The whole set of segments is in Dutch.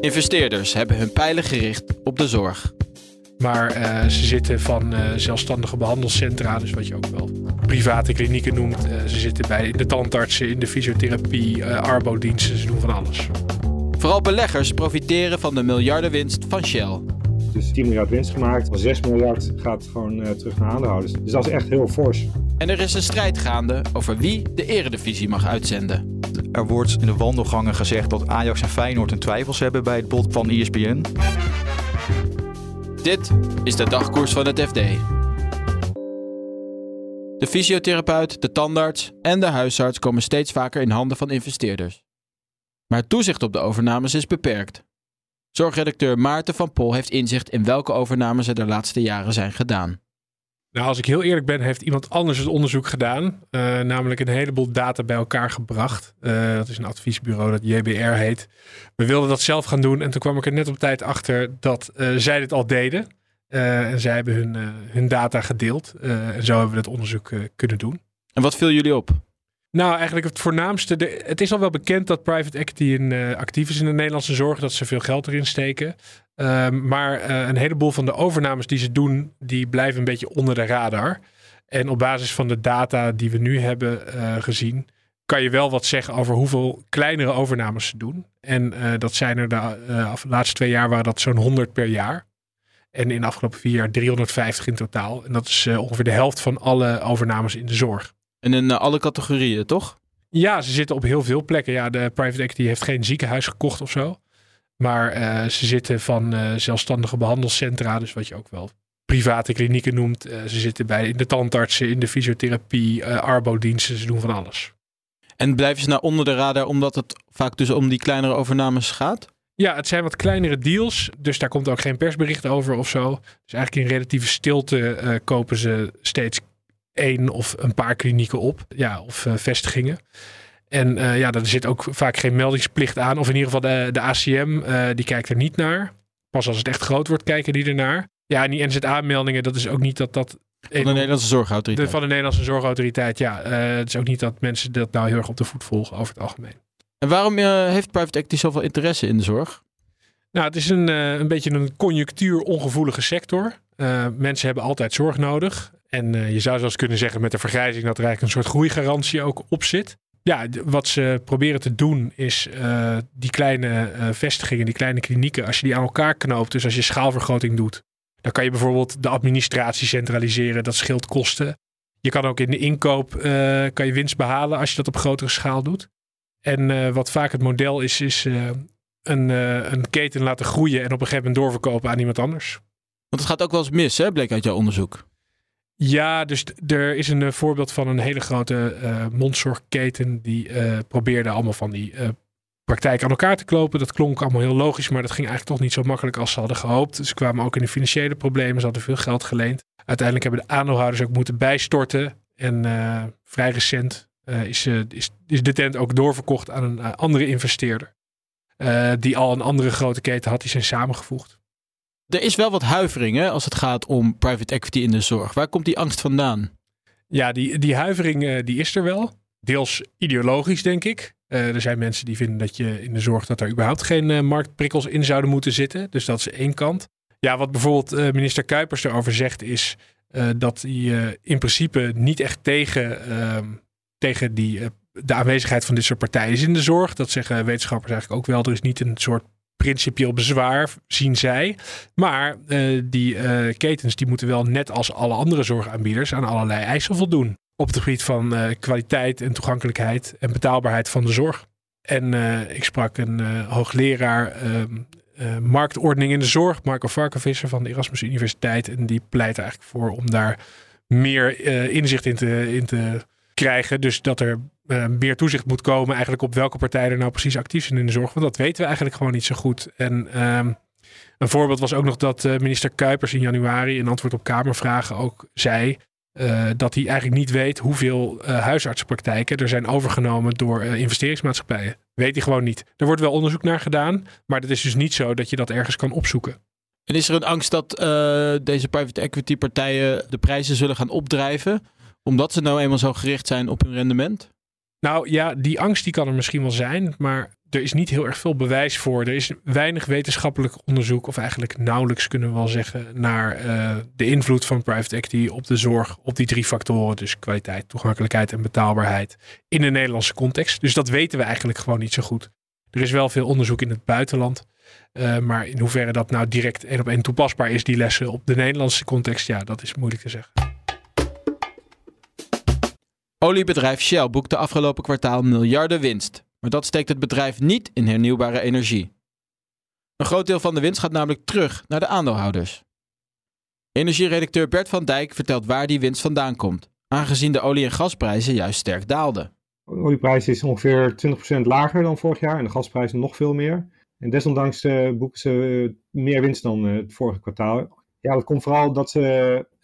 Investeerders hebben hun pijlen gericht op de zorg. Maar uh, ze zitten van uh, zelfstandige behandelcentra, dus wat je ook wel private klinieken noemt. Uh, ze zitten bij de tandartsen, in de fysiotherapie, arbodiensten, ze doen van alles. Vooral beleggers profiteren van de miljardenwinst van Shell. Dus 10 miljard winst gemaakt, 6 miljard gaat gewoon terug naar aandeelhouders. Dus dat is echt heel fors. En er is een strijd gaande over wie de eredivisie mag uitzenden. Er wordt in de wandelgangen gezegd dat Ajax en Feyenoord hun twijfels hebben bij het bod van ESPN. Dit is de dagkoers van het FD. De fysiotherapeut, de tandarts en de huisarts komen steeds vaker in handen van investeerders. Maar toezicht op de overnames is beperkt. Zorgredacteur Maarten van Pol heeft inzicht in welke overnames er de laatste jaren zijn gedaan. Nou, als ik heel eerlijk ben, heeft iemand anders het onderzoek gedaan. Uh, namelijk een heleboel data bij elkaar gebracht. Uh, dat is een adviesbureau dat JBR heet. We wilden dat zelf gaan doen. En toen kwam ik er net op tijd achter dat uh, zij dit al deden. en zij hebben hun, hun data gedeeld. en zo hebben we dat onderzoek kunnen doen. En wat viel jullie op? Nou, eigenlijk het voornaamste. De, het is al wel bekend dat private equity een, uh, actief is in de Nederlandse zorg. Dat ze veel geld erin steken. Um, maar uh, een heleboel van de overnames die ze doen, die blijven een beetje onder de radar. En op basis van de data die we nu hebben uh, gezien, kan je wel wat zeggen over hoeveel kleinere overnames ze doen. En dat zijn er de laatste twee jaar waren dat zo'n 100 per jaar. En in de afgelopen vier jaar 350 in totaal. En dat is ongeveer de helft van alle overnames in de zorg. En in alle categorieën, toch? Ja, ze zitten op heel veel plekken. Ja, de private equity heeft geen ziekenhuis gekocht of zo. Maar uh, ze zitten van uh, zelfstandige behandelcentra, dus wat je ook wel private klinieken noemt. Uh, ze zitten bij in de tandartsen, in de fysiotherapie, arbodiensten, ze doen van alles. En blijven ze nou onder de radar omdat het vaak dus om die kleinere overnames gaat? Ja, het zijn wat kleinere deals, dus daar komt ook geen persbericht over of zo. Dus eigenlijk in relatieve stilte kopen ze steeds één of een paar klinieken op, ja, of vestigingen. En uh, ja, daar zit ook vaak geen meldingsplicht aan. Of in ieder geval de, de ACM, uh, die kijkt er niet naar. Pas als het echt groot wordt, kijken die ernaar. Ja, en die NZA-meldingen, dat is ook niet dat dat... Van de Nederlandse Zorgautoriteit. De, van de Nederlandse Zorgautoriteit, ja. Het is ook niet dat mensen dat nou heel erg op de voet volgen over het algemeen. En waarom heeft private equity zoveel interesse in de zorg? Nou, het is een, een beetje een conjunctuur-ongevoelige sector. mensen hebben altijd zorg nodig. En je zou zelfs kunnen zeggen met de vergrijzing dat er eigenlijk een soort groeigarantie ook op zit ja, wat ze proberen te doen is uh, die kleine uh, vestigingen, die kleine klinieken, als je die aan elkaar knoopt, dus als je schaalvergroting doet, dan kan je bijvoorbeeld de administratie centraliseren, dat scheelt kosten. Je kan ook in de inkoop kan je winst behalen als je dat op grotere schaal doet. En wat vaak het model is, is een, een keten laten groeien en op een gegeven moment doorverkopen aan iemand anders. Want het gaat ook wel eens mis, hè, bleek uit jouw onderzoek. Ja, dus er is een uh, voorbeeld van een hele grote uh, mondzorgketen. Die uh, probeerde allemaal van die praktijken aan elkaar te klopen. Dat klonk allemaal heel logisch, maar dat ging eigenlijk toch niet zo makkelijk als ze hadden gehoopt. Ze kwamen ook in de financiële problemen. Ze hadden veel geld geleend. Uiteindelijk hebben de aandeelhouders ook moeten bijstorten. En vrij recent is, is de tent ook doorverkocht aan een andere investeerder. die al een andere grote keten had, die zijn samengevoegd. Er is wel wat huivering als het gaat om private equity in de zorg. Waar komt die angst vandaan? Ja, die, die huivering uh, die is er wel. Deels ideologisch, denk ik. Uh, er zijn mensen die vinden dat je in de zorg dat er überhaupt geen uh, marktprikkels in zouden moeten zitten. Dus dat is één kant. Ja, wat bijvoorbeeld minister Kuipers erover zegt, is dat hij in principe niet echt tegen, ehm, tegen die, de aanwezigheid van dit soort partijen is in de zorg. Dat zeggen wetenschappers eigenlijk ook wel. Er is niet een soort principieel bezwaar, zien zij. Maar uh, die uh, ketens die moeten wel net als alle andere zorgaanbieders aan allerlei eisen voldoen. Op het gebied van uh, kwaliteit en toegankelijkheid en betaalbaarheid van de zorg. En ik sprak een hoogleraar ehm, marktordening in de zorg, Marco Varkenvisser van de Erasmus Universiteit. En die pleit eigenlijk voor om daar meer inzicht in te, in te krijgen. Dus dat er uh, meer toezicht moet komen eigenlijk op welke partijen er nou precies actief zijn in de zorg. Want dat weten we eigenlijk gewoon niet zo goed. En um, een voorbeeld was ook nog dat uh, minister Kuipers in januari in antwoord op Kamervragen ook zei uh, dat hij eigenlijk niet weet hoeveel huisartsenpraktijken er zijn overgenomen door investeringsmaatschappijen. Weet hij gewoon niet. Er wordt wel onderzoek naar gedaan, maar het is dus niet zo dat je dat ergens kan opzoeken. En is er een angst dat deze private equity partijen de prijzen zullen gaan opdrijven, omdat ze nou eenmaal zo gericht zijn op hun rendement? Nou ja, die angst die kan er misschien wel zijn, maar er is niet heel erg veel bewijs voor. Er is weinig wetenschappelijk onderzoek, of eigenlijk nauwelijks kunnen we wel zeggen, naar uh, de invloed van private equity op de zorg, op die drie factoren, dus kwaliteit, toegankelijkheid en betaalbaarheid, in de Nederlandse context. Dus dat weten we eigenlijk gewoon niet zo goed. Er is wel veel onderzoek in het buitenland, uh, maar in hoeverre dat nou direct één op één toepasbaar is, die lessen op de Nederlandse context, ja, dat is moeilijk te zeggen. Oliebedrijf Shell boekte afgelopen kwartaal miljarden winst. Maar dat steekt het bedrijf niet in hernieuwbare energie. Een groot deel van de winst gaat namelijk terug naar de aandeelhouders. Energieredacteur Bert van Dijk vertelt waar die winst vandaan komt, aangezien de olie- en gasprijzen juist sterk daalden. De olieprijs is ongeveer 20% lager dan vorig jaar en de gasprijzen nog veel meer. En desondanks uh, boeken ze uh, meer winst dan uh, het vorige kwartaal. Ja, dat komt vooral dat ze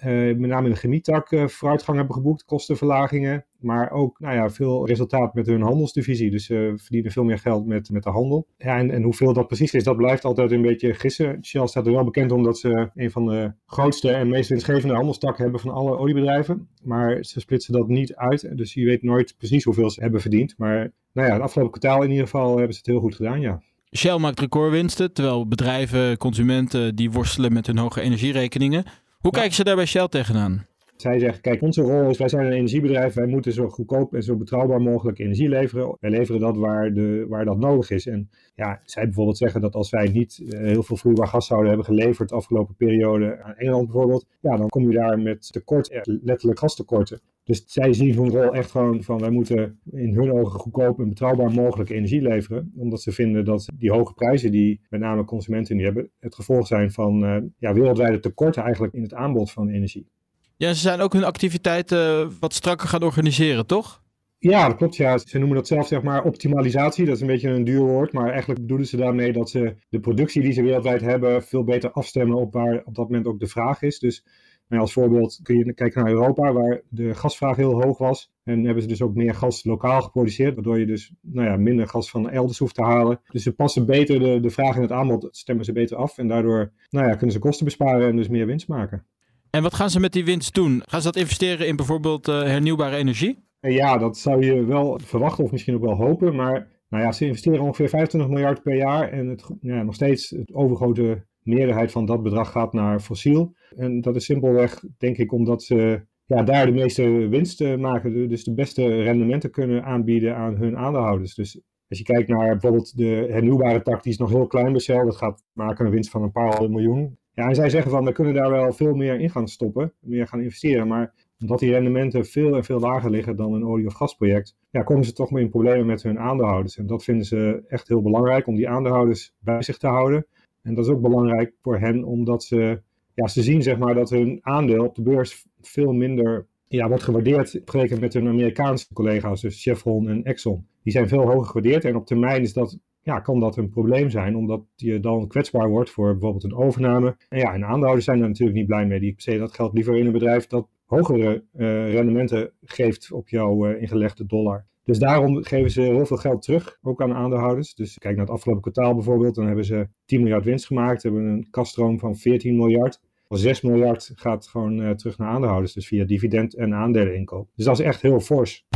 uh, met name in de chemietak uh, vooruitgang hebben geboekt, kostenverlagingen. Maar ook nou ja, veel resultaat met hun handelsdivisie. Dus ze verdienen veel meer geld met, met de handel. Ja, en, en hoeveel dat precies is, dat blijft altijd een beetje gissen. Shell staat er wel bekend omdat ze een van de grootste en meest winstgevende handelstakken hebben van alle oliebedrijven. Maar ze splitsen dat niet uit. Dus je weet nooit precies hoeveel ze hebben verdiend. Maar nou ja, het afgelopen kwartaal in ieder geval hebben ze het heel goed gedaan, ja. Shell maakt recordwinsten, terwijl bedrijven, consumenten, die worstelen met hun hoge energierekeningen. Hoe ja. kijken ze daar bij Shell tegenaan? Zij zeggen, kijk, onze rol is, wij zijn een energiebedrijf, wij moeten zo goedkoop en zo betrouwbaar mogelijk energie leveren. Wij leveren dat waar, de, waar dat nodig is. En ja, zij bijvoorbeeld zeggen dat als wij niet uh, heel veel vloeibaar gas zouden hebben geleverd de afgelopen periode aan Engeland bijvoorbeeld, ja, dan kom je daar met tekort, letterlijk gastekorten. Dus zij zien hun rol echt gewoon van wij moeten in hun ogen goedkoop en betrouwbaar mogelijk energie leveren. Omdat ze vinden dat die hoge prijzen die met name consumenten nu hebben, het gevolg zijn van uh, ja, wereldwijde tekorten eigenlijk in het aanbod van energie. Ja, ze zijn ook hun activiteiten wat strakker gaan organiseren, toch? Ja, dat klopt. Ja. Ze noemen dat zelf zeg maar optimalisatie. Dat is een beetje een duur woord. Maar eigenlijk bedoelen ze daarmee dat ze de productie die ze wereldwijd hebben veel beter afstemmen op waar op dat moment ook de vraag is. Dus maar als voorbeeld kun je kijken naar Europa, waar de gasvraag heel hoog was. En hebben ze dus ook meer gas lokaal geproduceerd, waardoor je dus nou ja, minder gas van elders hoeft te halen. Dus ze passen beter de, de vraag en het aanbod, stemmen ze beter af. En daardoor nou ja, kunnen ze kosten besparen en dus meer winst maken. En wat gaan ze met die winst doen? Gaan ze dat investeren in bijvoorbeeld uh, hernieuwbare energie? Ja, dat zou je wel verwachten of misschien ook wel hopen. Maar nou ja, ze investeren ongeveer 25 miljard per jaar. En het, ja, nog steeds het overgrote meerderheid van dat bedrag gaat naar fossiel. En dat is simpelweg, denk ik, omdat ze ja, daar de meeste winst maken. Dus de beste rendementen kunnen aanbieden aan hun aandeelhouders. Dus als je kijkt naar bijvoorbeeld de hernieuwbare tak, die is nog heel klein bij Shell. Dat gaat maken een winst van een paar honderd miljoen. Ja, en zij zeggen van, we kunnen daar wel veel meer in gaan stoppen, meer gaan investeren. Maar omdat die rendementen veel en veel lager liggen dan een olie- of gasproject, ja, komen ze toch meer in problemen met hun aandeelhouders. En dat vinden ze echt heel belangrijk, om die aandeelhouders bij zich te houden. En dat is ook belangrijk voor hen, omdat ze, ja, ze zien zeg maar, dat hun aandeel op de beurs veel minder ja, wordt gewaardeerd vergeleken met hun Amerikaanse collega's, dus Chevron en Exxon. Die zijn veel hoger gewaardeerd en op termijn is dat, ja, kan dat een probleem zijn, omdat je dan kwetsbaar wordt voor bijvoorbeeld een overname. En ja, en aandeelhouders zijn er natuurlijk niet blij mee. Die besteden dat geld liever in een bedrijf dat hogere uh, rendementen geeft op jouw uh, ingelegde dollar. Dus daarom geven ze heel veel geld terug, ook aan aandeelhouders. Dus kijk naar het afgelopen kwartaal bijvoorbeeld, dan hebben ze 10 miljard winst gemaakt, hebben een kaststroom van 14 miljard. Al 6 miljard gaat gewoon uh, terug naar aandeelhouders, dus via dividend en aandeleninkoop. Dus dat is echt heel fors.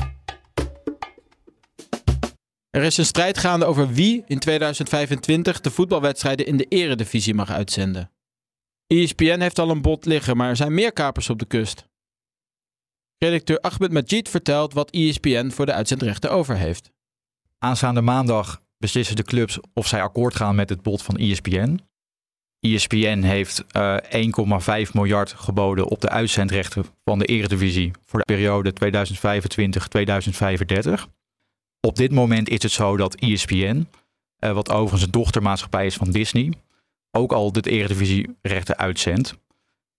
Er is een strijd gaande over wie in 2025 de voetbalwedstrijden in de eredivisie mag uitzenden. ESPN heeft al een bod liggen, maar er zijn meer kapers op de kust. Redacteur Ahmed Majid vertelt wat ESPN voor de uitzendrechten over heeft. Aanstaande maandag beslissen de clubs of zij akkoord gaan met het bod van ESPN. ESPN heeft uh, 1,5 miljard geboden op de uitzendrechten van de Eredivisie voor de periode 2025-2035. Op dit moment is het zo dat ESPN, uh, wat overigens een dochtermaatschappij is van Disney, ook al de Eredivisie-rechten uitzendt.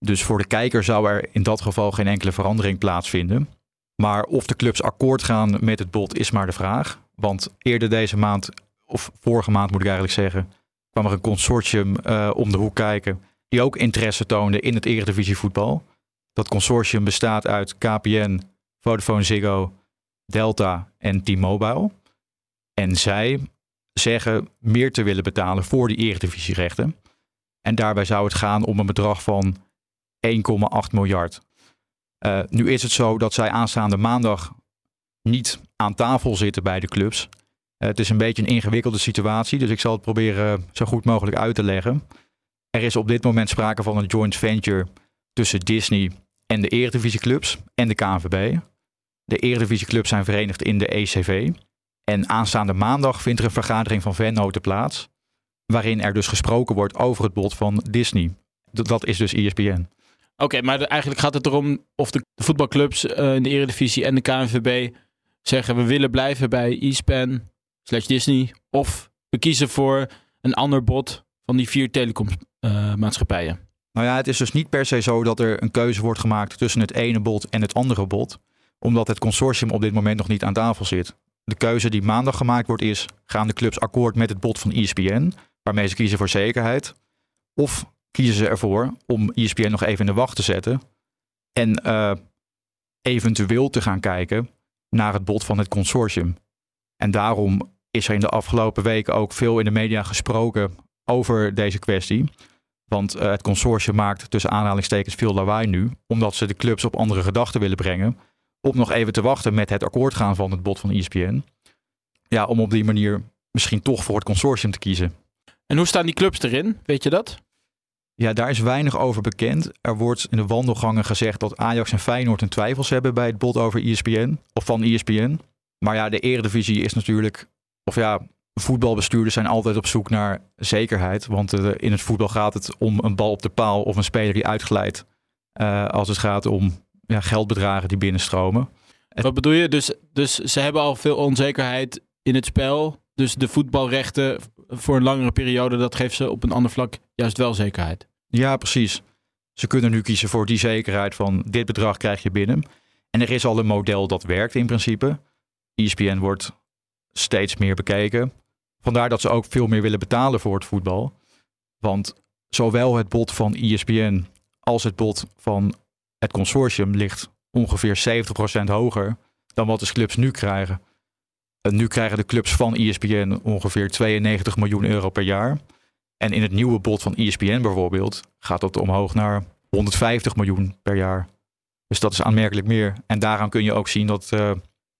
Dus voor de kijker zou er in dat geval geen enkele verandering plaatsvinden. Maar of de clubs akkoord gaan met het bod is maar de vraag. Want eerder deze maand, of vorige maand moet ik eigenlijk zeggen, kwam er een consortium uh, om de hoek kijken. Die ook interesse toonde in het eredivisie voetbal. Dat consortium bestaat uit KPN, Vodafone Ziggo, Delta en T-Mobile. En zij zeggen meer te willen betalen voor die eredivisierechten. En daarbij zou het gaan om een bedrag van 1,8 miljard. Uh, nu is het zo dat zij aanstaande maandag niet aan tafel zitten bij de clubs. Uh, het is een beetje een ingewikkelde situatie, dus ik zal het proberen zo goed mogelijk uit te leggen. Er is op dit moment sprake van een joint venture tussen Disney en de Eredivisieclubs en de KNVB. De Eredivisieclubs zijn verenigd in de ECV. En aanstaande maandag vindt er een vergadering van vennoten plaats, waarin er dus gesproken wordt over het bod van Disney. Dat is dus ESPN. Oké, maar eigenlijk gaat het erom of de voetbalclubs uh, in de Eredivisie en de KNVB zeggen we willen blijven bij ESPN slash Disney. Of we kiezen voor een ander bod van die vier telecommaatschappijen. Nou ja, het is dus niet per se zo dat er een keuze wordt gemaakt tussen het ene bod en het andere bod. Omdat het consortium op dit moment nog niet aan tafel zit. De keuze die maandag gemaakt wordt is, gaan de clubs akkoord met het bod van ESPN, waarmee ze kiezen voor zekerheid? Of kiezen ze ervoor om ESPN nog even in de wacht te zetten en uh, eventueel te gaan kijken naar het bod van het consortium. En daarom is er in de afgelopen weken ook veel in de media gesproken over deze kwestie. Want uh, het consortium maakt tussen aanhalingstekens veel lawaai nu, omdat ze de clubs op andere gedachten willen brengen. Om nog even te wachten met het akkoord gaan van het bod van ESPN. Ja, om op die manier misschien toch voor het consortium te kiezen. En hoe staan die clubs erin? Weet je dat? Ja, daar is weinig over bekend. Er wordt in de wandelgangen gezegd dat Ajax en Feyenoord een twijfels hebben bij het bod over ESPN of van ESPN. Maar ja, de eredivisie is natuurlijk, of ja, voetbalbestuurders zijn altijd op zoek naar zekerheid. Want uh, in het voetbal gaat het om een bal op de paal of een speler die uitglijdt. Uh, als het gaat om ja, geldbedragen die binnenstromen. Wat bedoel je? Dus, dus ze hebben al veel onzekerheid in het spel. Dus de voetbalrechten voor een langere periode, dat geeft ze op een ander vlak juist wel zekerheid. Ja, precies. Ze kunnen nu kiezen voor die zekerheid van dit bedrag krijg je binnen. En er is al een model dat werkt in principe. ESPN wordt steeds meer bekeken. Vandaar dat ze ook veel meer willen betalen voor het voetbal. Want zowel het bod van ESPN als het bod van het consortium ligt ongeveer 70% hoger dan wat de clubs nu krijgen. En nu krijgen de clubs van ESPN ongeveer 92 miljoen euro per jaar. En in het nieuwe bod van ESPN bijvoorbeeld gaat dat omhoog naar 150 miljoen per jaar. Dus dat is aanmerkelijk meer. En daaraan kun je ook zien dat, uh,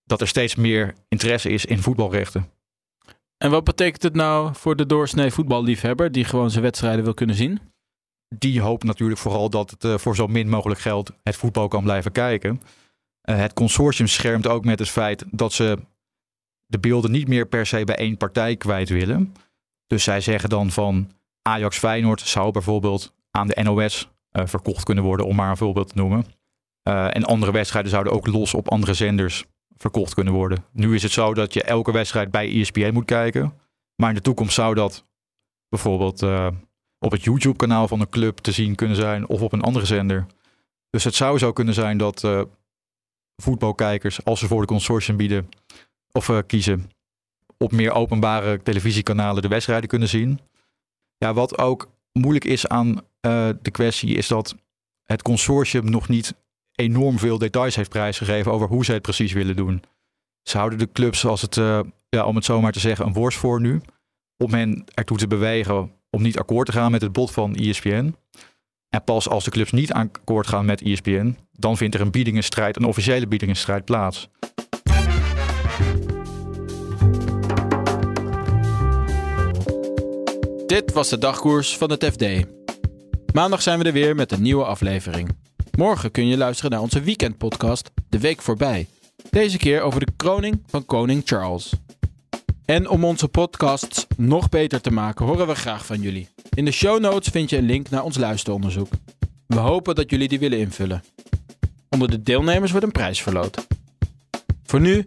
dat er steeds meer interesse is in voetbalrechten. En wat betekent het nou voor de doorsnee voetballiefhebber die gewoon zijn wedstrijden wil kunnen zien? Die hoopt natuurlijk vooral dat het uh, voor zo min mogelijk geld het voetbal kan blijven kijken. Uh, het consortium schermt ook met het feit dat ze de beelden niet meer per se bij één partij kwijt willen. Dus zij zeggen dan van Ajax Feyenoord zou bijvoorbeeld aan de NOS uh, verkocht kunnen worden, om maar een voorbeeld te noemen. Uh, en andere wedstrijden zouden ook los op andere zenders verkocht kunnen worden. Nu is het zo dat je elke wedstrijd bij ESPN moet kijken. Maar in de toekomst zou dat bijvoorbeeld uh, op het YouTube-kanaal van een club te zien kunnen zijn of op een andere zender. Dus het zou zo kunnen zijn dat voetbalkijkers, als ze voor de consortium bieden of uh, kiezen, op meer openbare televisiekanalen de wedstrijden kunnen zien. Ja, wat ook moeilijk is aan de kwestie is dat het consortium nog niet enorm veel details heeft prijsgegeven over hoe ze het precies willen doen. Ze houden de clubs, als het, uh, ja, om het zo maar te zeggen, een worst voor nu. Om hen ertoe te bewegen om niet akkoord te gaan met het bod van ESPN. En pas als de clubs niet akkoord gaan met ESPN, dan vindt er een biedingenstrijd, een officiële biedingenstrijd plaats. Dit was de dagkoers van het FD. Maandag zijn we er weer met een nieuwe aflevering. Morgen kun je luisteren naar onze weekendpodcast De Week Voorbij. Deze keer over de kroning van koning Charles. En om onze podcasts nog beter te maken, horen we graag van jullie. In de show notes vind je een link naar ons luisteronderzoek. We hopen dat jullie die willen invullen. Onder de deelnemers wordt een prijs verloot. Voor nu,